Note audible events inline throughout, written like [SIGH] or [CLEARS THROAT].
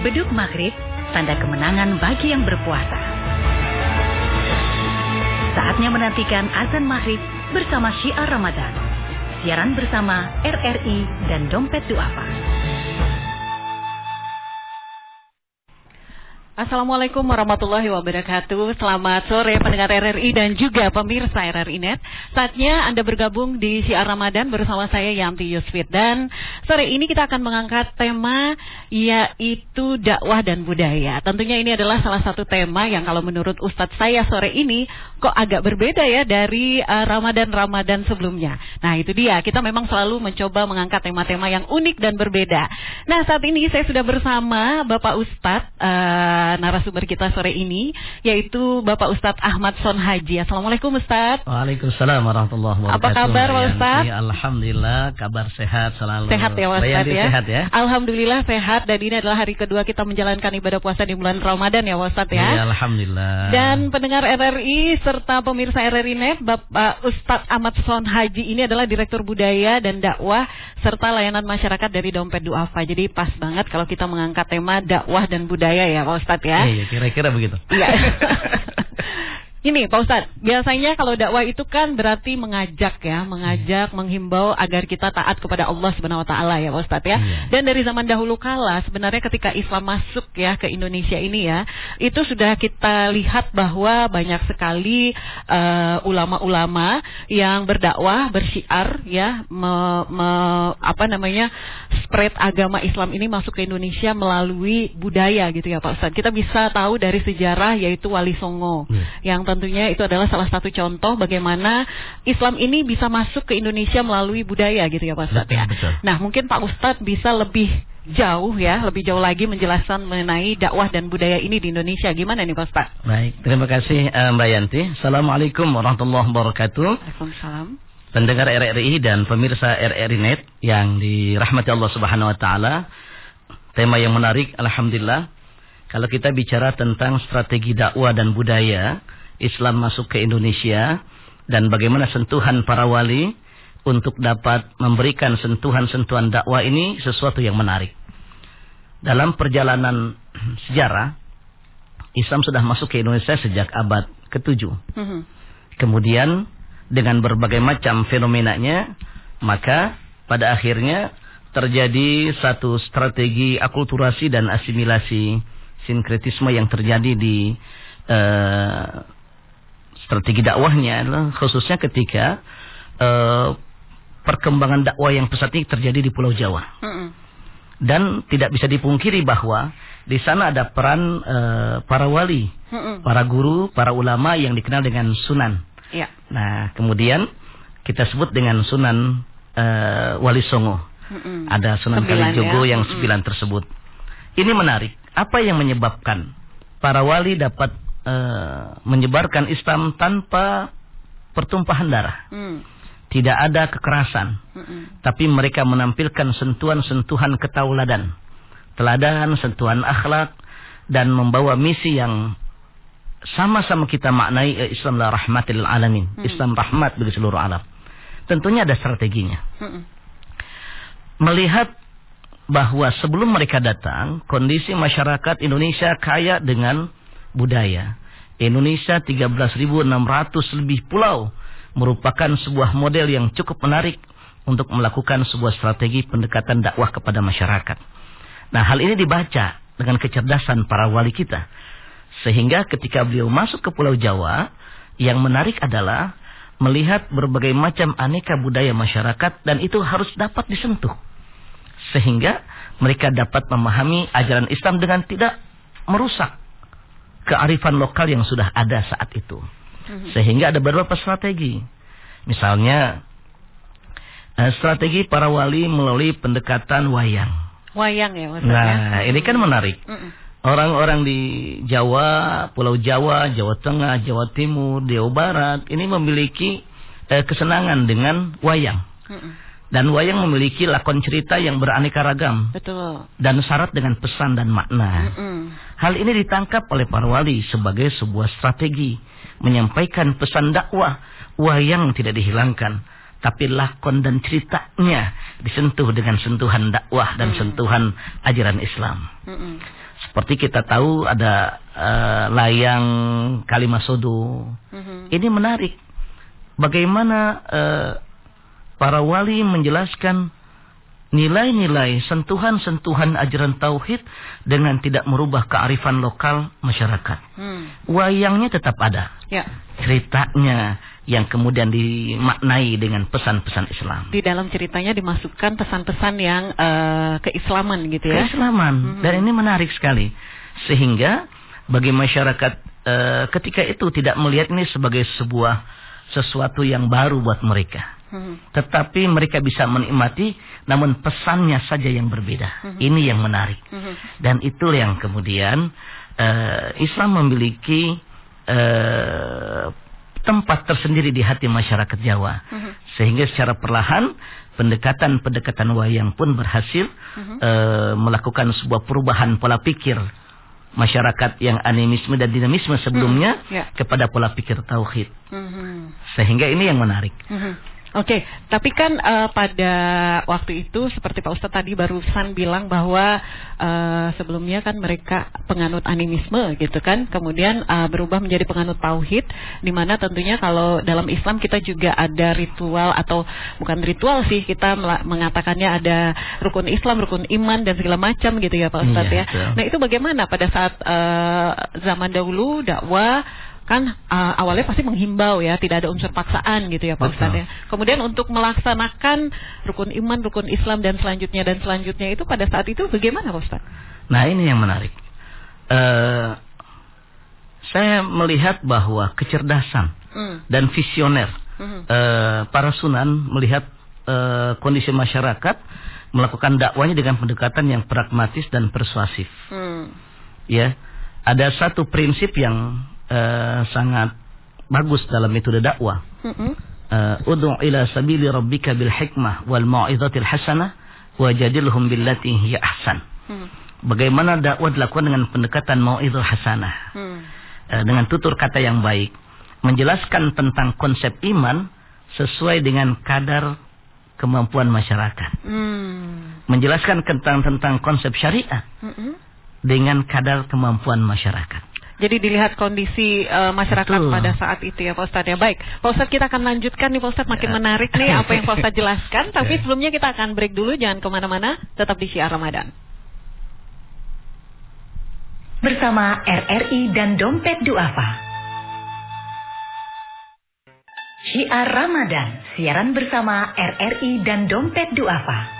Beduk maghrib, tanda kemenangan bagi yang berpuasa. Saatnya menantikan azan maghrib bersama syiar Ramadan. Siaran bersama RRI dan Dompet Duafa. Assalamualaikum warahmatullahi wabarakatuh. Selamat sore pendengar RRI dan juga pemirsa RRI Net. Saatnya Anda bergabung di Siar Ramadan bersama saya Yanti Yusfit. Dan sore ini kita akan mengangkat tema yaitu dakwah dan budaya. Tentunya ini adalah salah satu tema yang kalau menurut Ustadz saya sore ini kok agak berbeda ya dari uh, Ramadan-Ramadan sebelumnya. Nah itu dia, kita memang selalu mencoba mengangkat tema-tema yang unik dan berbeda. Nah saat ini saya sudah bersama Bapak Ustadz. Uh, narasumber kita sore ini yaitu Bapak Ustadz Ahmad Son Haji. Assalamualaikum Ustadz. Waalaikumsalam warahmatullahi wabarakatuh. Apa kabar Pak Ustadz? Ya, Alhamdulillah kabar sehat selalu. Sehat ya Pak Ustadz ya? Sehat ya. Alhamdulillah sehat dan ini adalah hari kedua kita menjalankan ibadah puasa di bulan Ramadan ya Pak Ustadz ya. Ya Alhamdulillah. Dan pendengar RRI serta pemirsa RRI Net Bapak Ustadz Ahmad Son Haji ini adalah Direktur Budaya dan Dakwah serta Layanan Masyarakat dari Dompet Duafa. Jadi pas banget kalau kita mengangkat tema dakwah dan budaya ya Pak Ustadz ya. Iya, kira-kira begitu. Iya. [LAUGHS] Ini Pak Ustadz, biasanya kalau dakwah itu kan berarti mengajak ya, mengajak, menghimbau agar kita taat kepada Allah Subhanahu wa taala ya Pak Ustadz ya. Iya. Dan dari zaman dahulu kala sebenarnya ketika Islam masuk ya ke Indonesia ini ya, itu sudah kita lihat bahwa banyak sekali uh, ulama-ulama yang berdakwah, bersyiar ya, me, me, apa namanya? spread agama Islam ini masuk ke Indonesia melalui budaya gitu ya Pak Ustadz. Kita bisa tahu dari sejarah yaitu Wali Songo Iya. yang tentunya itu adalah salah satu contoh bagaimana Islam ini bisa masuk ke Indonesia melalui budaya gitu ya Pak Ustadz ya. Betul, betul. Nah mungkin Pak Ustadz bisa lebih jauh ya, lebih jauh lagi menjelaskan mengenai dakwah dan budaya ini di Indonesia. Gimana nih Pak Ustadz? Baik, terima kasih eh, Mbak Yanti. Assalamualaikum warahmatullahi wabarakatuh. Waalaikumsalam. Pendengar RRI dan pemirsa RRI Net yang dirahmati Allah Subhanahu wa taala. Tema yang menarik alhamdulillah. Kalau kita bicara tentang strategi dakwah dan budaya Islam masuk ke Indonesia dan bagaimana sentuhan para wali untuk dapat memberikan sentuhan-sentuhan dakwah ini sesuatu yang menarik. Dalam perjalanan [CLEARS THROAT] sejarah Islam sudah masuk ke Indonesia sejak abad ke-7. Mhm. Kemudian dengan berbagai macam fenomenanya, maka pada akhirnya terjadi satu strategi akulturasi dan asimilasi sinkretisme yang terjadi di eh, strategi dakwahnya adalah khususnya ketika eh, perkembangan dakwah yang pesat ini terjadi di Pulau Jawa. Mhm. Dan tidak bisa dipungkiri bahwa di sana ada peran eh, para wali, Mhm. para guru, para ulama yang dikenal dengan sunan. Ya. Nah, kemudian kita sebut dengan Sunan eh, Wali Songo. Mhm. Ada Sunan Sembilan Kalijogo ya. yang Mm-mm. sembilan tersebut. Ini menarik. Apa yang menyebabkan para wali dapat eh, menyebarkan Islam tanpa pertumpahan darah? Mhm. Tidak ada kekerasan, Mhm. tapi mereka menampilkan sentuhan-sentuhan ketauladan, teladan, sentuhan akhlak, dan membawa misi yang sama-sama kita maknai eh, Islam la rahmatil alamin. Islam rahmat bagi seluruh alam. Tentunya ada strateginya. Mhm. Melihat bahwa sebelum mereka datang, kondisi masyarakat Indonesia kaya dengan budaya. Indonesia 13.600 lebih pulau merupakan sebuah model yang cukup menarik untuk melakukan sebuah strategi pendekatan dakwah kepada masyarakat. Nah, hal ini dibaca dengan kecerdasan para wali kita. Sehingga ketika beliau masuk ke Pulau Jawa, yang menarik adalah melihat berbagai macam aneka budaya masyarakat dan itu harus dapat disentuh. Sehingga mereka dapat memahami ajaran Islam dengan tidak merusak kearifan lokal yang sudah ada saat itu. Sehingga ada beberapa strategi. Misalnya eh, strategi para wali melalui pendekatan wayang. Wayang ya Ustadz ya. Nah, ini kan menarik. Mhm. Orang-orang di Jawa, Pulau Jawa, Jawa Tengah, Jawa Timur, Jawa Barat ini memiliki eh, kesenangan dengan wayang. Dan wayang memiliki lakon cerita yang beraneka ragam Betul. dan syarat dengan pesan dan makna. Mhm. Hal ini ditangkap oleh para wali sebagai sebuah strategi menyampaikan pesan dakwah wayang tidak dihilangkan tapi lakon dan ceritanya disentuh dengan sentuhan dakwah dan sentuhan ajaran Islam. Mhm. Seperti kita tahu ada uh, layang Kalimasodo. Mm-hmm. Ini menarik. Bagaimana uh, para wali menjelaskan nilai-nilai sentuhan-sentuhan ajaran tauhid dengan tidak merubah kearifan lokal masyarakat. Hmm. Wayangnya tetap ada. Ya. Ceritanya yang kemudian dimaknai dengan pesan-pesan Islam. Di dalam ceritanya dimasukkan pesan-pesan yang uh, keislaman gitu ya. Keislaman. Hmm. Dan ini menarik sekali. Sehingga bagi masyarakat uh, ketika itu tidak melihat ini sebagai sebuah sesuatu yang baru buat mereka Hmm. Tetapi mereka bisa menikmati, namun pesannya saja yang berbeda. Hmm. Ini yang menarik. Hmm. Dan itu yang kemudian uh, Islam memiliki uh, tempat tersendiri di hati masyarakat Jawa. Sehingga secara perlahan pendekatan-pendekatan wayang pun berhasil uh, melakukan sebuah perubahan pola pikir masyarakat yang animisme dan dinamisme sebelumnya hmm, yeah. kepada pola pikir tauhid. Hmm. Sehingga ini yang menarik. Hmm. Oke, okay, tapi kan uh, pada waktu itu seperti Pak Ustadz tadi barusan bilang bahwa uh, sebelumnya kan mereka penganut animisme gitu kan, kemudian uh, berubah menjadi penganut tauhid, di mana tentunya kalau dalam Islam kita juga ada ritual atau bukan ritual sih kita mengatakannya ada rukun Islam, rukun iman dan segala macam gitu ya Pak Ustadz iya, ya. Nah itu bagaimana pada saat uh, zaman dahulu dakwah kan uh, awalnya pasti menghimbau ya, tidak ada unsur paksaan gitu ya Pak Ustadz ya. Kemudian untuk melaksanakan rukun iman, rukun Islam dan selanjutnya dan selanjutnya itu pada saat itu bagaimana Pak Ustadz? Nah ini yang menarik. Uh, saya melihat bahwa kecerdasan mm. dan visioner mm. uh, para sunan melihat uh, kondisi masyarakat melakukan dakwanya dengan pendekatan yang pragmatis dan persuasif. Mm. Ya, ada satu prinsip yang uh, sangat bagus dalam metode dakwah. Uh, Ud'u ila sabili rabbika bil hikmah wal mau'izatil hasanah wajadilhum billati hiya ahsan. Mm. Bagaimana dakwah dilakukan dengan pendekatan mau'izah hasanah. Mm. Uh, dengan tutur kata yang baik, menjelaskan tentang konsep iman sesuai dengan kadar kemampuan masyarakat. Mm. Menjelaskan tentang tentang konsep syariah mm -hmm. dengan kadar kemampuan masyarakat. Jadi dilihat kondisi uh, masyarakat Betul. pada saat itu ya Pak Ustadz ya. Baik, Pak Ustadz kita akan lanjutkan nih Pak Ustadz makin ya. menarik nih apa yang Pak Ustadz [LAUGHS] jelaskan. Tapi ya. sebelumnya kita akan break dulu, jangan ke mana-mana, tetap di Syiar Ramadan. Bersama RRI dan Dompet Duafa. Syiar Ramadan, siaran bersama RRI dan Dompet Duafa.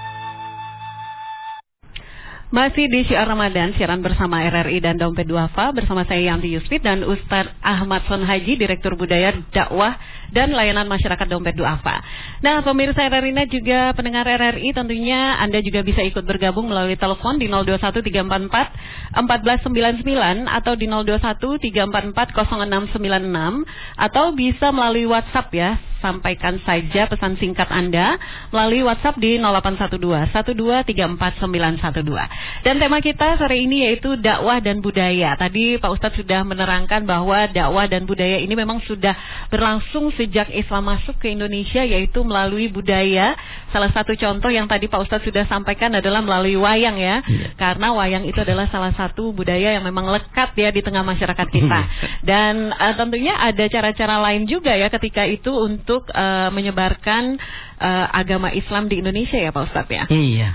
Masih di Syiar Ramadan, siaran bersama RRI dan Dompet Duafa bersama saya Yanti Yusfit dan Ustadz Ahmad Son Haji, Direktur Budaya Dakwah dan Layanan Masyarakat Dompet Duafa. Nah, pemirsa RRI juga pendengar RRI tentunya Anda juga bisa ikut bergabung melalui telepon di 021344 1499 atau di 021344 0696 atau bisa melalui WhatsApp ya sampaikan saja pesan singkat Anda melalui WhatsApp di 0812 1234912. Dan tema kita sore ini yaitu dakwah dan budaya. Tadi Pak Ustadz sudah menerangkan bahwa dakwah dan budaya ini memang sudah berlangsung sejak Islam masuk ke Indonesia yaitu melalui budaya. Salah satu contoh yang tadi Pak Ustadz sudah sampaikan adalah melalui wayang ya. Iya. Karena wayang itu adalah salah satu budaya yang memang lekat ya di tengah masyarakat kita. [LAUGHS] Dan uh, tentunya ada cara-cara lain juga ya ketika itu untuk untuk uh, menyebarkan uh, agama Islam di Indonesia ya Pak Ustadz ya? Iya.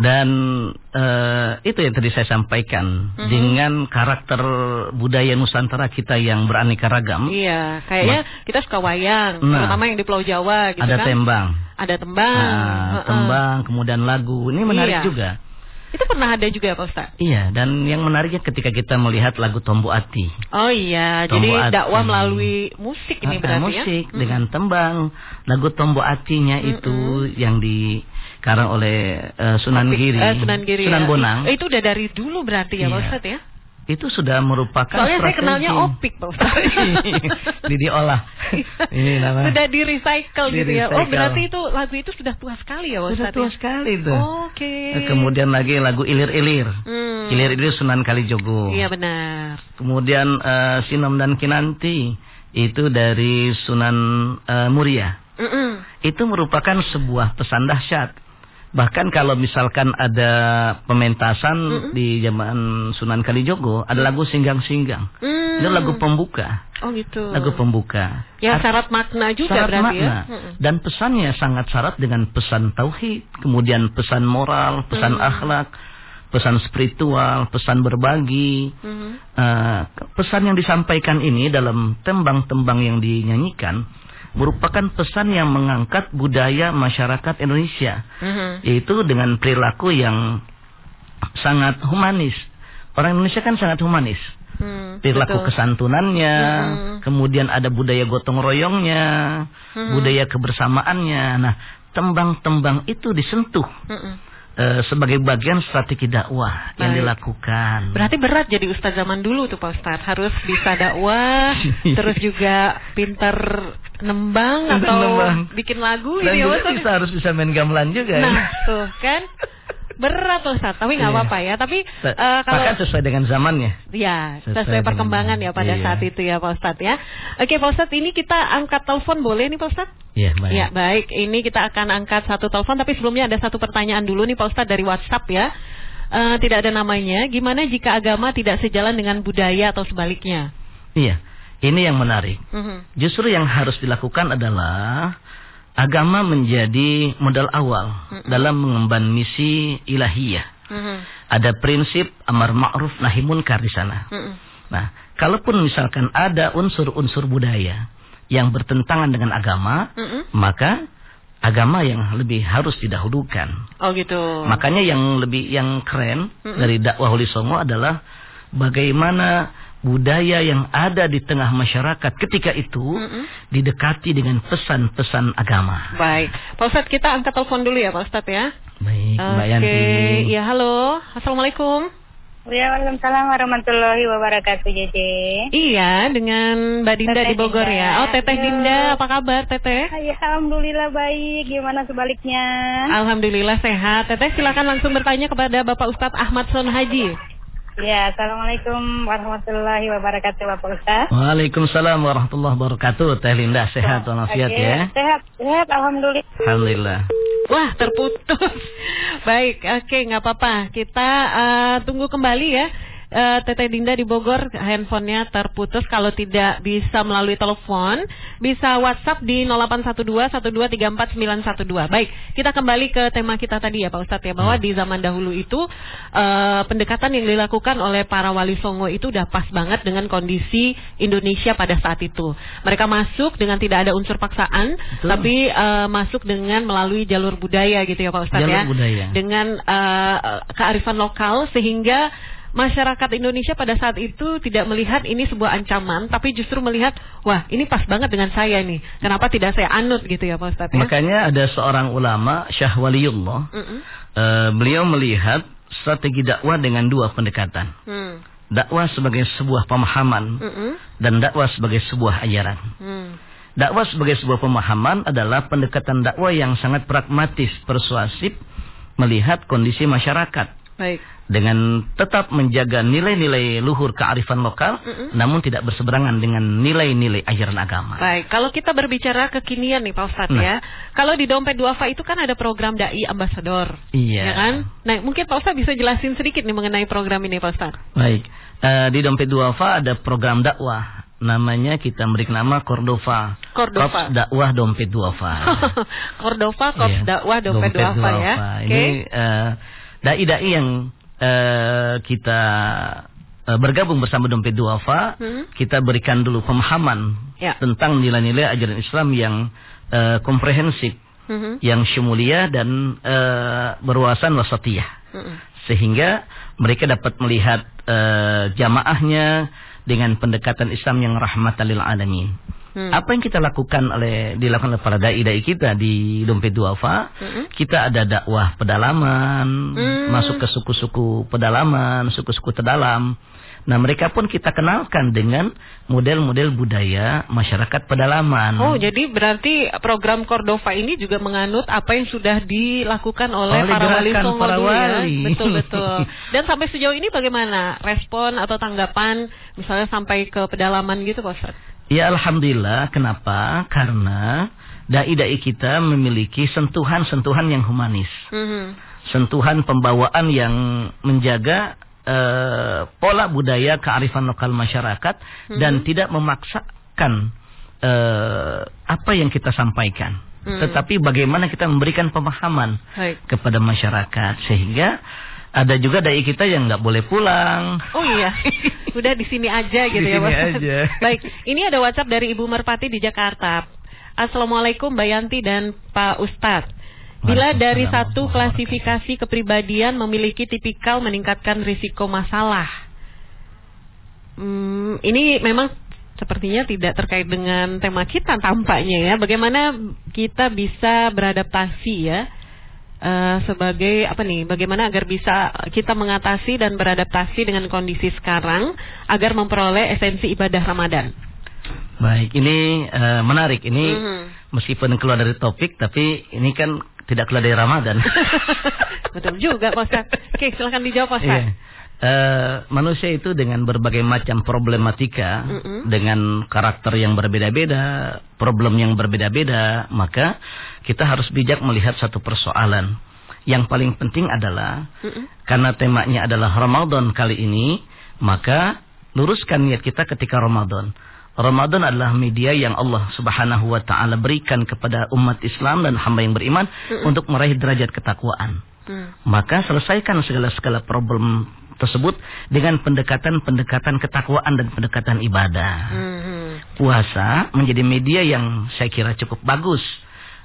Dan uh, itu yang tadi saya sampaikan mm-hmm. dengan karakter budaya Nusantara kita yang beraneka ragam. Iya, kayaknya kita suka wayang, nah, terutama yang di Pulau Jawa gitu ada kan. Ada tembang. Ada tembang. Nah, uh -uh. tembang, kemudian lagu. Ini menarik iya. juga. Itu pernah ada juga Pak Ustaz? Iya, dan yang menariknya ketika kita melihat lagu Tombo Ati. Oh iya, Tombo jadi Ati. dakwah melalui musik ini ah, berarti musik, ya? Musik dengan tembang. Lagu Tombo Atinya hmm. itu yang dikarang oleh uh, Sunan Giri. Uh, Sunan Giri. Sunan ya. Bonang. Itu udah dari dulu berarti ya iya. Pak Ustaz ya? Itu sudah merupakan Soalnya strategi. saya kenalnya opik Pak Ustaz. [LAUGHS] Di diolah. Ini namanya. Sudah di recycle di gitu ya. Oh berarti itu lagu itu sudah tua sekali ya Ustaz. Sudah tua ya? sekali itu. Oke. Okay. Kemudian lagi lagu Ilir-ilir. Hmm. Ilir-ilir Sunan Kalijogo. Iya benar. Kemudian uh, Sinom dan Kinanti itu dari Sunan uh, Muria. Mm -mm. Itu merupakan sebuah pesan dahsyat Bahkan kalau misalkan ada pementasan mm -mm. di zaman Sunan Kalijogo, ada lagu singgang-singgang. Mm. Itu lagu pembuka. Oh gitu. Lagu pembuka. Ya syarat makna juga syarat berarti makna. ya. Dan pesannya sangat syarat dengan pesan tauhid, kemudian pesan moral, pesan mm. akhlak, pesan spiritual, pesan berbagi. Mm -hmm. uh, pesan yang disampaikan ini dalam tembang-tembang yang dinyanyikan merupakan pesan yang mengangkat budaya masyarakat Indonesia, mm-hmm. yaitu dengan perilaku yang sangat humanis. Orang Indonesia kan sangat humanis. Hmm, perilaku betul. kesantunannya, hmm. kemudian ada budaya gotong royongnya, hmm. budaya kebersamaannya. Nah, tembang-tembang itu disentuh. Hmm uh, sebagai bagian strategi dakwah Baik. yang dilakukan. Berarti berat jadi ustaz zaman dulu tuh Pak Ustaz, harus bisa dakwah, [LAUGHS] terus juga pintar nembang atau nembang. bikin lagu Dan ya bisa harus bisa main gamelan juga. Nah, ya. tuh kan [LAUGHS] berat loh Ustaz, tapi nggak iya. apa-apa ya. Tapi uh, kalau Bahkan sesuai dengan zamannya. Ya, sesuai, sesuai perkembangan ya pada iya. saat itu ya Pak Ustaz ya. Oke Pak Ustaz, ini kita angkat telepon boleh nih Pak Ustaz? Iya, baik. Ya, baik. Ini kita akan angkat satu telepon tapi sebelumnya ada satu pertanyaan dulu nih Pak Ustaz dari WhatsApp ya. Uh, tidak ada namanya. Gimana jika agama tidak sejalan dengan budaya atau sebaliknya? Iya. Ini yang menarik. Mhm. -huh. Justru yang harus dilakukan adalah agama menjadi modal awal mm -hmm. dalam mengemban misi ilahiyah. Mm -hmm. Ada prinsip amar ma'ruf nahi munkar di sana. Mm -hmm. Nah, kalaupun misalkan ada unsur-unsur budaya yang bertentangan dengan agama, mm -hmm. maka agama yang lebih harus didahulukan. Oh gitu. Makanya yang lebih yang keren mm -hmm. dari dakwah Huli Songo adalah bagaimana budaya yang ada di tengah masyarakat ketika itu mm -mm. didekati dengan pesan-pesan agama. Baik, Pak Ustadz kita angkat telepon dulu ya Pak Ustadz ya. Baik, okay. Mbak Yanti. Ya halo, assalamualaikum. Ya, Waalaikumsalam warahmatullahi wabarakatuh, Jede. Iya, dengan Mbak Dinda teteh di Bogor Dinda. ya. Oh, Teteh Yo. Dinda, apa kabar, Teteh? Alhamdulillah baik. Gimana sebaliknya? Alhamdulillah sehat. Teteh silakan langsung bertanya kepada Bapak Ustadz Ahmad Son Haji. Ya, Assalamualaikum warahmatullahi wabarakatuh Bapak Ustaz. Waalaikumsalam warahmatullahi wabarakatuh. Teh Linda sehat walafiat okay. ya. Sehat, sehat alhamdulillah. Alhamdulillah. Wah, terputus. [LAUGHS] Baik, oke, okay, nggak apa-apa. Kita uh, tunggu kembali ya uh, Teteh Dinda di Bogor handphonenya terputus kalau tidak bisa melalui telepon bisa WhatsApp di 081212349112. Baik, kita kembali ke tema kita tadi ya Pak Ustadz ya bahwa hmm. di zaman dahulu itu uh, pendekatan yang dilakukan oleh para wali songo itu udah pas banget dengan kondisi Indonesia pada saat itu. Mereka masuk dengan tidak ada unsur paksaan, Betul. tapi uh, masuk dengan melalui jalur budaya gitu ya Pak Ustadz jalur ya. Budaya. Dengan uh, kearifan lokal sehingga masyarakat Indonesia pada saat itu tidak melihat ini sebuah ancaman, tapi justru melihat, wah ini pas banget dengan saya nih. Kenapa tidak saya anut gitu ya Pak Ustadz? Ya? Makanya ada seorang ulama Syah Waliullah, mm -mm. Uh, beliau melihat strategi dakwah dengan dua pendekatan. Mm. Dakwah sebagai sebuah pemahaman mm -mm. dan dakwah sebagai sebuah ajaran. Mm. Dakwah sebagai sebuah pemahaman adalah pendekatan dakwah yang sangat pragmatis, persuasif, melihat kondisi masyarakat. Baik dengan tetap menjaga nilai-nilai luhur kearifan lokal, mm -mm. namun tidak berseberangan dengan nilai-nilai ajaran agama. Baik, kalau kita berbicara kekinian nih Pak Ustadz nah. ya, kalau di Dompet Duafa itu kan ada program Dai Ambasador, iya. ya kan? Nah, mungkin Pak Ustadz bisa jelasin sedikit nih mengenai program ini Pak Ustadz. Baik, uh, di Dompet Duafa ada program dakwah namanya kita beri nama Cordova. Cordova. Korps dakwah dompet duafa. [LAUGHS] Cordova Korps iya. dakwah dompet, dompet duafa, duafa ya. Ini okay. uh, dai-dai yang uh, kita uh, bergabung bersama Dompet Duafa, hmm. kita berikan dulu pemahaman ya. tentang nilai-nilai ajaran Islam yang uh, komprehensif, hmm. yang syumulia dan uh, berwawasan wasatiyah. Hmm. Sehingga mereka dapat melihat uh, jamaahnya dengan pendekatan Islam yang rahmatan lil alamin. Hmm. Apa yang kita lakukan oleh dilakukan oleh para dai dai kita di Dompet Duafa, hmm. kita ada dakwah pedalaman, hmm. masuk ke suku-suku pedalaman, suku-suku terdalam. Nah, mereka pun kita kenalkan dengan model-model budaya masyarakat pedalaman. Oh, jadi berarti program Cordova ini juga menganut apa yang sudah dilakukan oleh, oleh para wali Songo para ya? wali. ya. Betul, betul. [LAUGHS] Dan sampai sejauh ini bagaimana respon atau tanggapan misalnya sampai ke pedalaman gitu, Pak Ustaz? Ya Alhamdulillah, kenapa? Karena dai-dai kita memiliki sentuhan-sentuhan yang humanis. Mhm. Sentuhan pembawaan yang menjaga eh, pola budaya kearifan lokal masyarakat dan tidak memaksakan eh, apa yang kita sampaikan. Mhm. Tetapi bagaimana kita memberikan pemahaman Baik. kepada masyarakat sehingga ada juga dai kita yang nggak boleh pulang. Oh iya, [LAUGHS] udah di sini aja gitu Di ya, sini Pak. aja. [LAUGHS] Baik, ini ada WhatsApp dari Ibu Merpati di Jakarta. Assalamualaikum Mbak Yanti dan Pak Ustadz. Bila dari satu klasifikasi kepribadian memiliki tipikal meningkatkan risiko masalah. Hmm, ini memang sepertinya tidak terkait dengan tema kita tampaknya ya. Bagaimana kita bisa beradaptasi ya eh, sebagai apa nih? Bagaimana agar bisa kita mengatasi dan beradaptasi dengan kondisi sekarang agar memperoleh esensi ibadah Ramadan. Baik, ini eh, menarik. Ini Mhm. meskipun keluar dari topik, tapi ini kan tidak keluar dari Ramadan. [LAUGHS] Betul juga Pak Ustaz. Oke, silahkan dijawab Pak Ustaz. Iya. Eh, manusia itu dengan berbagai macam problematika, Mm-mm. dengan karakter yang berbeda-beda, problem yang berbeda-beda, maka kita harus bijak melihat satu persoalan. Yang paling penting adalah Mm-mm. karena temanya adalah Ramadan kali ini, maka luruskan niat kita ketika Ramadan. Ramadan adalah media yang Allah Subhanahu wa taala berikan kepada umat Islam dan hamba yang beriman untuk meraih derajat ketakwaan. Hmm. Maka selesaikan segala-segala problem tersebut dengan pendekatan-pendekatan ketakwaan dan pendekatan ibadah. Mhm. Puasa menjadi media yang saya kira cukup bagus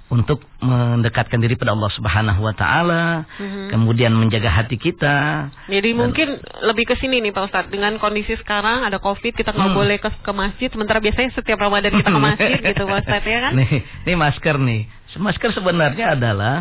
untuk mendekatkan diri pada Allah Subhanahu wa taala, Mhm. kemudian menjaga hati kita. Jadi mungkin lebih ke sini nih Pak Ustadz Dengan kondisi sekarang ada covid Kita nggak Hmm. boleh ke, ke masjid Sementara biasanya setiap Ramadan kita ke [LAUGHS] masjid gitu Pak Ustadz ya kan Nih, nih masker nih. Masker sebenarnya adalah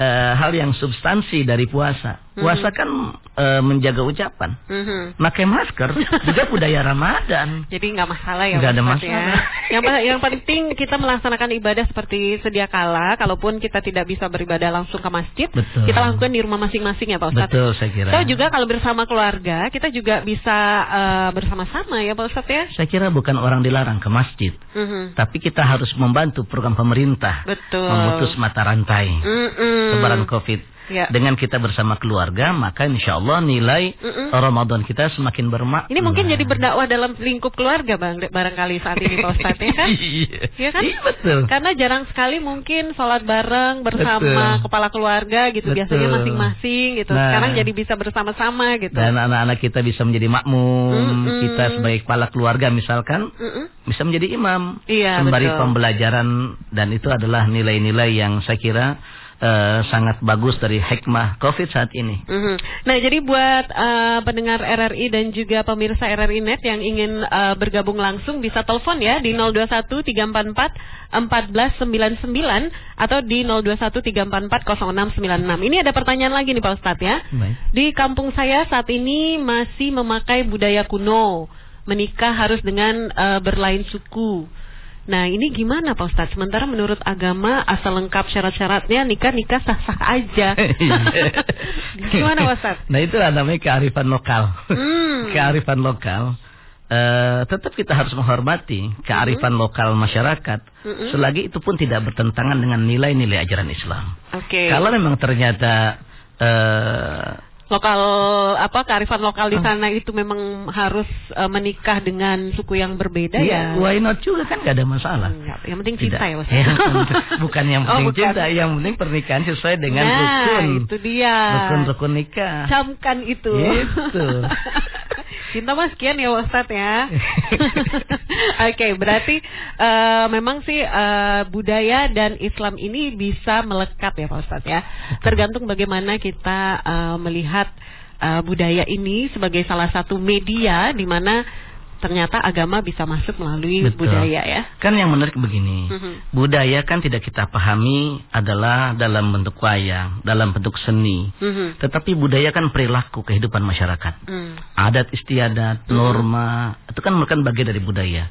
eh, hal yang substansi dari puasa. Puasa kan eh, menjaga ucapan. Mhm. Pakai masker juga budaya Ramadan. [LAUGHS] Jadi nggak masalah ya Nggak ada Ustadz masalah. ya. yang, yang penting kita melaksanakan ibadah seperti sedia kala Kalaupun kita tidak bisa beribadah langsung ke masjid Betul. Kita lakukan di rumah masing-masing ya Pak Ustadz Betul saya kira. Saya juga kalau bersama keluarga Kita juga bisa eh, bersama-sama ya Pak Ustadz ya Saya kira bukan orang dilarang ke masjid, Mhm. tapi kita harus membantu program pemerintah Betul memutus mata rantai Mm-mm. sebaran COVID. Ya. Dengan kita bersama keluarga, maka insya Allah nilai Mm-mm. Ramadan kita semakin bermakna. Ini mungkin jadi berdakwah dalam lingkup keluarga bang, barangkali saat ini Pak Ustadz ya kan? [LAUGHS] Iya. Iya kan? Iya, betul. Karena jarang sekali mungkin sholat bareng bersama Betul. kepala keluarga gitu, Betul. biasanya masing-masing gitu. Nah. Sekarang jadi bisa bersama-sama gitu. Dan anak-anak kita bisa menjadi makmum, Mm-mm. kita sebagai kepala keluarga misalkan Mm-mm. bisa menjadi imam. Iya, Sembari betul. pembelajaran dan itu adalah nilai-nilai yang saya kira eh, sangat bagus dari hikmah COVID saat ini. Mhm. Nah, jadi buat eh, pendengar RRI dan juga pemirsa RRI Net yang ingin eh, bergabung langsung bisa telepon ya di 021 344 1499 atau di 021 344 0696. Ini ada pertanyaan lagi nih Pak Ustadz ya. Baik. Di kampung saya saat ini masih memakai budaya kuno. Menikah harus dengan eh, berlain suku. Nah ini gimana Pak Ustadz? Sementara menurut agama asal lengkap syarat-syaratnya nikah-nikah sah-sah aja. [LAUGHS] gimana Pak Ustadz? Nah itu namanya kearifan lokal. Hmm. [LAUGHS] kearifan lokal. eh, tetap kita harus menghormati kearifan lokal masyarakat. Mm-mm. Selagi itu pun tidak bertentangan dengan nilai-nilai ajaran Islam. Oke. Kalau memang ternyata eh, Lokal apa kearifan lokal di sana itu memang harus eh, menikah dengan suku yang berbeda ya, ya. why not juga kan gak ada masalah. Enggak, yang penting cinta ya. Yang penting- bukan yang [LAUGHS] Oh, penting bukan. cinta, yang penting pernikahan sesuai dengan nah, rukun. itu dia. Rukun-rukun nikah. Camkan itu. Itu. [LAUGHS] Cinta mas sekian ya Ustaz ya. [LAUGHS] Oke, berarti eh, memang sih eh, budaya dan Islam ini bisa melekat ya Pak Ustaz ya. Tergantung bagaimana kita eh, melihat eh, budaya ini sebagai salah satu media di mana ternyata agama bisa masuk melalui Betul. budaya ya. Kan yang menarik begini, Mhm. budaya kan tidak kita pahami adalah dalam bentuk wayang, dalam bentuk seni. Mhm. Tetapi budaya kan perilaku kehidupan masyarakat. Hmm. Adat istiadat, norma, itu kan merupakan bagian dari budaya.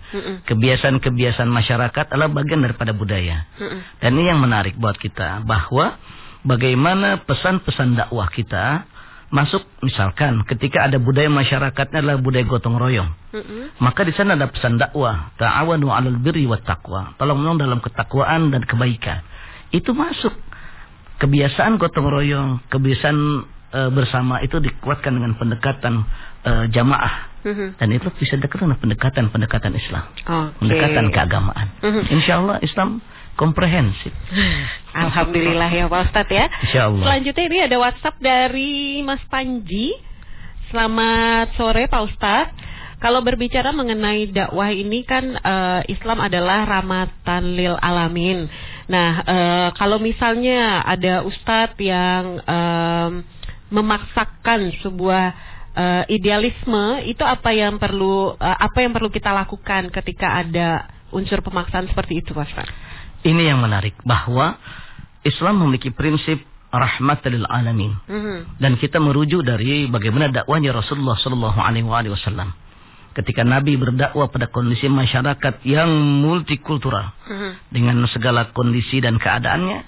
Kebiasaan-kebiasaan masyarakat adalah bagian daripada budaya. Mhm. Dan ini yang menarik buat kita bahwa bagaimana pesan-pesan dakwah kita masuk misalkan ketika ada budaya masyarakatnya adalah budaya gotong royong. Mm-mm. Maka di sana ada pesan dakwah, ta'awanu 'alal birri wat taqwa. Tolong menolong dalam ketakwaan dan kebaikan. Itu masuk. Kebiasaan gotong royong, kebiasaan eh, bersama itu dikuatkan dengan pendekatan eh, jamaah Mhm. dan itu bisa dekat dengan pendekatan-pendekatan Islam, Oke. pendekatan keagamaan. Mhm. Insya Allah Islam komprehensif. [LAUGHS] Alhamdulillah ya Pak Ustadz ya. Insya Allah. Selanjutnya ini ada WhatsApp dari Mas Panji. Selamat sore Pak Ustadz. Kalau berbicara mengenai dakwah ini kan eh, Islam adalah rahmatan lil alamin. Nah, eh, kalau misalnya ada ustadz yang em, memaksakan sebuah eh, idealisme, itu apa yang perlu eh, apa yang perlu kita lakukan ketika ada unsur pemaksaan seperti itu, Pak Ustadz? Ini yang menarik bahwa Islam memiliki prinsip rahmat lil alamin Mhm. dan kita merujuk dari bagaimana dakwahnya Rasulullah Shallallahu Alaihi Wasallam. Ketika Nabi berdakwah pada kondisi masyarakat yang multikultural Mhm. dengan segala kondisi dan keadaannya,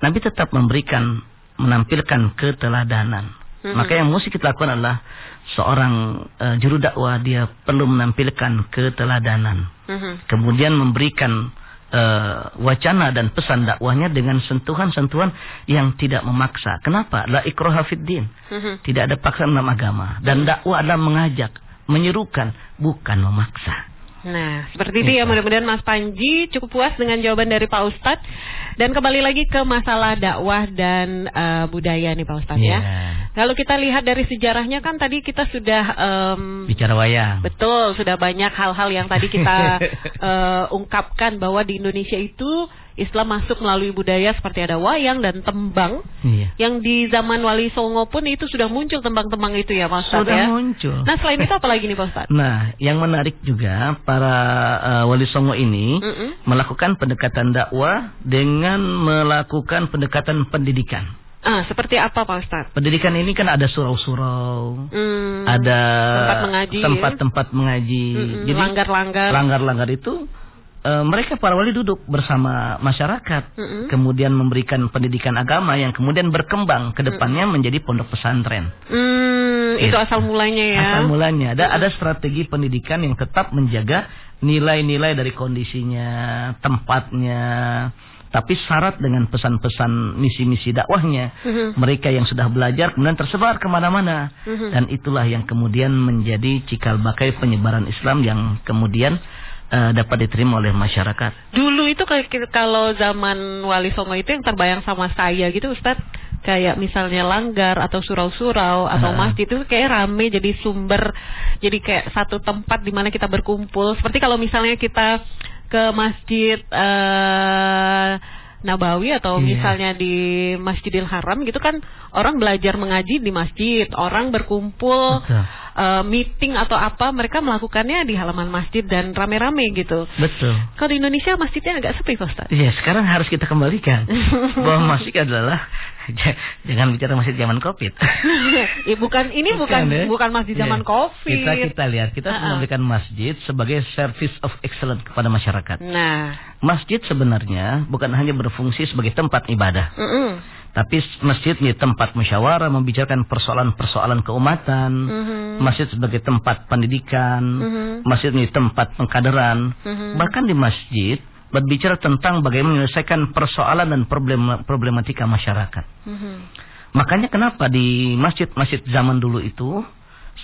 Nabi tetap memberikan menampilkan keteladanan. Mhm. Maka yang mesti kita lakukan adalah seorang eh, juru dakwah dia perlu menampilkan keteladanan. Mhm. kemudian memberikan eh, wacana dan pesan dakwahnya dengan sentuhan-sentuhan yang tidak memaksa. Kenapa? La ikraha fid din. Mhm. Tidak ada paksaan dalam agama dan dakwah adalah mengajak, menyerukan, bukan memaksa. Nah, seperti itu ya mudah-mudahan Mas Panji cukup puas dengan jawaban dari Pak Ustadz. Dan kembali lagi ke masalah dakwah dan eh, budaya nih Pak Ustadz ya. Iya. Kalau kita lihat dari sejarahnya kan tadi kita sudah em, Bicara wayang. Betul, sudah banyak hal-hal yang tadi kita [LAUGHS] eh, ungkapkan bahwa di Indonesia itu Islam masuk melalui budaya seperti ada wayang dan tembang. Iya. Yang di zaman Wali Songo pun itu sudah muncul tembang-tembang itu ya Pak Ustadz Sudah ya. muncul. Nah selain itu apa lagi nih Pak Ustadz? Nah, yang menarik juga para eh, wali songo ini Mm-mm. melakukan pendekatan dakwah dengan melakukan pendekatan pendidikan. Ah, seperti apa Pak Ustadz? Pendidikan ini kan ada surau-surau, Hmm, ada tempat mengaji tempat-tempat mengaji. Mm-mm, Jadi langgar-langgar. langgar-langgar itu eh, mereka para wali duduk bersama masyarakat, Mm-mm. kemudian memberikan pendidikan agama yang kemudian berkembang ke depannya menjadi pondok pesantren. Hmm, itu asal mulanya ya. Asal mulanya ada ada strategi pendidikan yang tetap menjaga nilai-nilai dari kondisinya, tempatnya, tapi syarat dengan pesan-pesan misi-misi dakwahnya. Mhm. Mereka yang sudah belajar kemudian tersebar ke mana-mana Mhm. dan itulah yang kemudian menjadi cikal bakai penyebaran Islam yang kemudian eh, dapat diterima oleh masyarakat. Dulu itu kayak kalau zaman Wali Songo itu yang terbayang sama saya gitu Ustadz kayak misalnya langgar atau surau-surau atau Ah. masjid itu kayak rame jadi sumber jadi kayak satu tempat di mana kita berkumpul seperti kalau misalnya kita ke masjid eh Nabawi atau Iya. misalnya di Masjidil Haram gitu kan orang belajar mengaji di masjid, orang berkumpul Betul. eh, meeting atau apa mereka melakukannya di halaman masjid dan rame-rame gitu. Betul. Kalau di Indonesia masjidnya agak sepi, Pak Ustaz. Iya, sekarang harus kita kembalikan [LAUGHS] bahwa masjid adalah jangan bicara masjid zaman Covid. Eh, [LAUGHS] bukan ini bukan ya? bukan masjid zaman Iya. Covid. Kita kita lihat, kita harus Ah-ah. memberikan masjid sebagai service of excellence kepada masyarakat. Nah, Masjid sebenarnya bukan hanya berfungsi sebagai tempat ibadah, mm-mm. Tapi masjid menjadi tempat musyawarah membicarakan persoalan-persoalan keumatan. Mhm. Masjid sebagai tempat pendidikan, Mhm. masjid menjadi tempat pengkaderan. Mhm. Bahkan di masjid berbicara tentang bagaimana menyelesaikan persoalan dan problem problematika masyarakat. Mhm. Makanya kenapa di masjid-masjid zaman dulu itu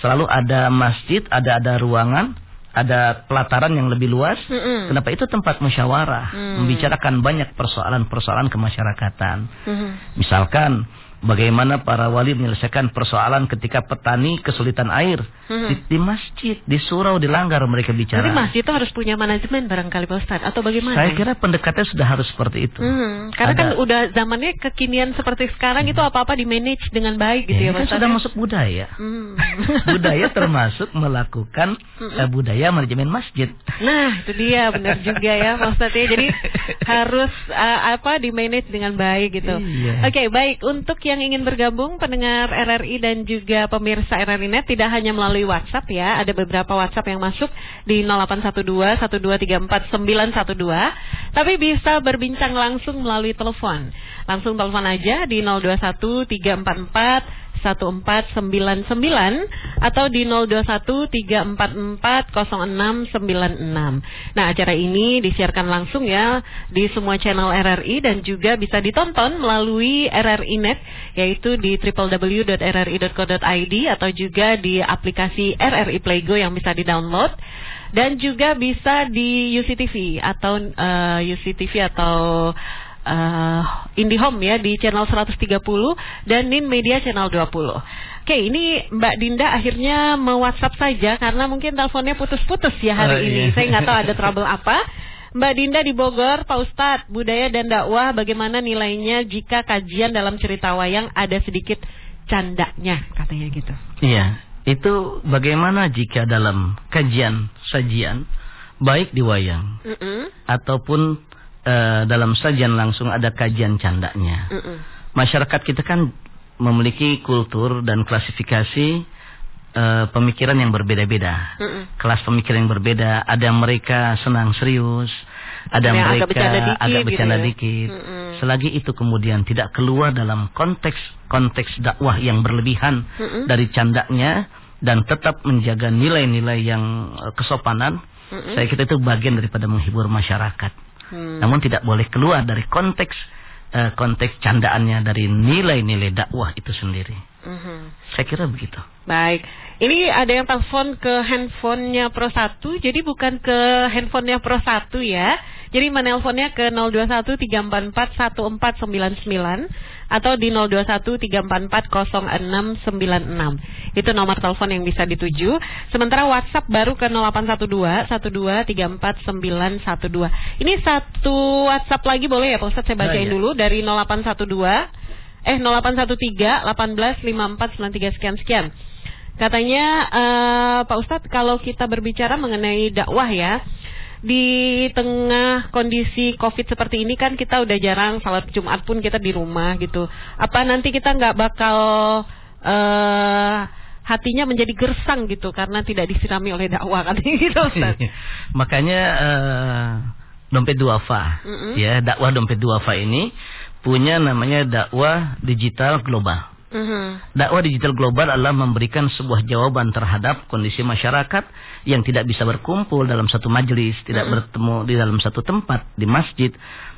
selalu ada masjid, ada ada ruangan, ada pelataran yang lebih luas. Mm-mm. Kenapa itu tempat musyawarah, Hmm. membicarakan banyak persoalan-persoalan kemasyarakatan. Mhm. Misalkan bagaimana para wali menyelesaikan persoalan ketika petani kesulitan air Mhm. di, di masjid, di surau, di langgar mereka bicara. Berarti masjid itu harus punya manajemen barangkali Pak Ustaz atau bagaimana? Saya kira pendekatannya sudah harus seperti itu. Mhm. Karena Ada- kan udah zamannya kekinian seperti sekarang itu apa-apa di manage dengan baik gitu Ya, ya, ini Pak kan Ustaz. sudah ya? masuk budaya. Hmm. [LAUGHS] budaya termasuk melakukan eh, budaya manajemen masjid. Nah, itu dia benar [LAUGHS] juga ya Pak Ustadz ya. Jadi harus uh, apa di manage dengan baik gitu. Iya. Oke, baik. Untuk yang ingin bergabung pendengar RRI dan juga pemirsa RRI Net tidak hanya melalui WhatsApp ya, ada beberapa WhatsApp yang masuk di 0812 1234 912, tapi bisa berbincang langsung melalui telepon. Langsung telepon aja di 021 344 1499 atau di 0213440696. Nah, acara ini disiarkan langsung ya di semua channel RRI dan juga bisa ditonton melalui RRI Net yaitu di www.rri.co.id atau juga di aplikasi RRI Playgo yang bisa di-download dan juga bisa di UCTV atau uh, UCTV atau uh, IndiHome ya di channel 130 dan Nin Media channel 20. Oke, ini Mbak Dinda akhirnya me WhatsApp saja karena mungkin teleponnya putus-putus ya hari uh, ini. Iya. Saya nggak tahu ada [LAUGHS] trouble apa. Mbak Dinda di Bogor, Pak Ustadz, budaya dan dakwah bagaimana nilainya jika kajian dalam cerita wayang ada sedikit candanya katanya gitu. Iya, itu bagaimana jika dalam kajian sajian baik di wayang mm -mm. ataupun uh, dalam sajian langsung ada kajian candanya. Mm -mm. Masyarakat kita kan memiliki kultur dan klasifikasi uh, pemikiran yang berbeda-beda. Mm -mm. Kelas pemikiran yang berbeda. Ada mereka senang serius, ada yang mereka agak bercanda dikit. Agak bercanda gitu ya? dikit. Mm -mm. Selagi itu kemudian tidak keluar dalam konteks konteks dakwah yang berlebihan mm -mm. dari candanya dan tetap menjaga nilai-nilai yang eh, kesopanan, mm -mm. saya kira itu bagian daripada menghibur masyarakat. Hmm. Namun tidak boleh keluar dari konteks uh, konteks candaannya dari nilai-nilai dakwah itu sendiri. Hmm. Saya kira begitu. Baik. Ini ada yang telepon ke handphonenya Pro 1, jadi bukan ke handphonenya Pro 1 ya. Jadi menelponnya ke 0213441499 atau di 0213440696. Itu nomor telepon yang bisa dituju. Sementara WhatsApp baru ke 0812 Ini satu WhatsApp lagi boleh ya Pak Ustadz saya bacain dulu dari 0812 eh 0813 18 54 93 sekian sekian. Katanya uh, Pak Ustadz kalau kita berbicara mengenai dakwah ya di tengah kondisi COVID seperti ini kan kita udah jarang salat Jumat pun kita di rumah gitu. Apa nanti kita nggak bakal uh, hatinya menjadi gersang gitu karena tidak disirami oleh dakwah katanya [LAUGHS] gitu Ustaz. [LAUGHS] Makanya uh, dompet duafa mm -hmm. ya dakwah dompet duafa ini punya namanya dakwah digital global. Uh Dakwah digital global adalah memberikan sebuah jawaban terhadap kondisi masyarakat yang tidak bisa berkumpul dalam satu majelis, tidak uh bertemu di dalam satu tempat di masjid,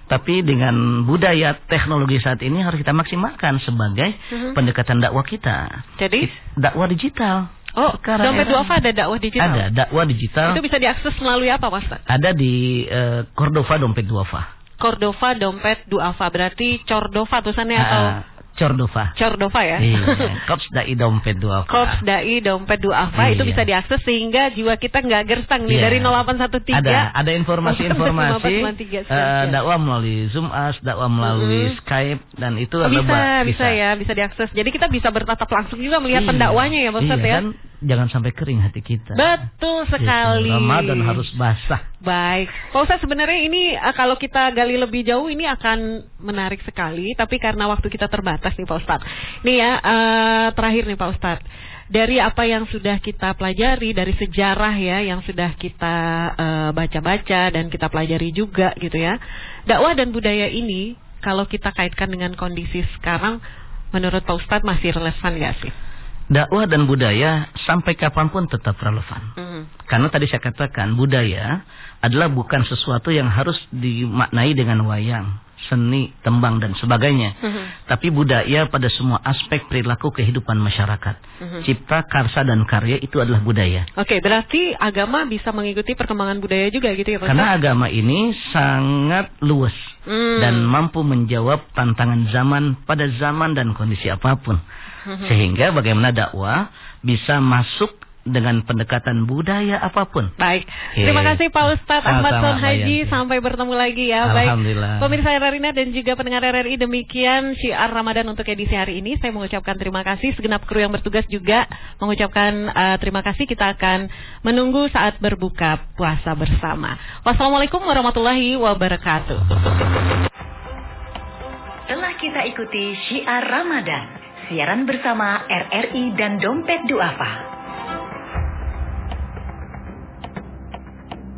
tapi dengan budaya teknologi saat ini harus kita maksimalkan sebagai uh pendekatan dakwah kita. Jadi dakwah digital. Oh, Sekarang dompet duafa ada dakwah digital. Ada dakwah digital. Itu bisa diakses melalui apa, Mas? Ada di uh, Cordova dompet duafa. Cordova dompet duafa berarti Cordova tulisannya atau Cordova. Cordova ya. Iya. [LAUGHS] Kops dai dompet duafa. Kops dai dompet duafa iya. itu bisa diakses sehingga jiwa kita nggak gersang nih iya. dari 0813. Ada ada informasi-informasi [LAUGHS] uh, dakwah melalui Zoom As, dakwah melalui mm -hmm. Skype dan itu oh, bisa, bisa bisa ya, bisa diakses. Jadi kita bisa bertatap langsung juga melihat iya. pendakwanya ya, Ustaz iya, ya. Kan jangan sampai kering hati kita. Betul gitu. sekali. Gitu. Ramadan harus basah. Baik. Pak Ustaz sebenarnya ini eh, kalau kita gali lebih jauh ini akan menarik sekali. Tapi karena waktu kita terbatas nih Pak Ustaz. Nih ya uh, terakhir nih Pak Ustaz. Dari apa yang sudah kita pelajari dari sejarah ya yang sudah kita eh, baca-baca uh, dan kita pelajari juga gitu ya. Dakwah dan budaya ini kalau kita kaitkan dengan kondisi sekarang menurut Pak Ustadz masih relevan gak sih? Dakwah dan budaya sampai kapan pun tetap relevan. Mm. Karena tadi saya katakan budaya adalah bukan sesuatu yang harus dimaknai dengan wayang, seni, tembang dan sebagainya. Mm -hmm. Tapi budaya pada semua aspek perilaku kehidupan masyarakat. Mm -hmm. Cipta, karsa dan karya itu adalah budaya. Oke, okay, berarti agama bisa mengikuti perkembangan budaya juga gitu ya Pak? Karena agama ini sangat luas mm. dan mampu menjawab tantangan zaman pada zaman dan kondisi apa pun. Mhm. Sehingga bagaimana dakwah bisa masuk dengan pendekatan budaya apa pun. Baik. Okay. Terima kasih Pak Ustadz Ahmad Son Haji. Sampai bertemu lagi ya. Alhamdulillah. Baik. Pemirsa RRI dan juga pendengar RRI demikian syiar Ramadan untuk edisi hari ini. Saya mengucapkan terima kasih segenap kru yang bertugas juga mengucapkan uh, terima kasih. Kita akan menunggu saat berbuka puasa bersama. Wassalamualaikum warahmatullahi wabarakatuh. Telah kita ikuti syiar Ramadan siaran bersama RRI dan Dompet Duafa.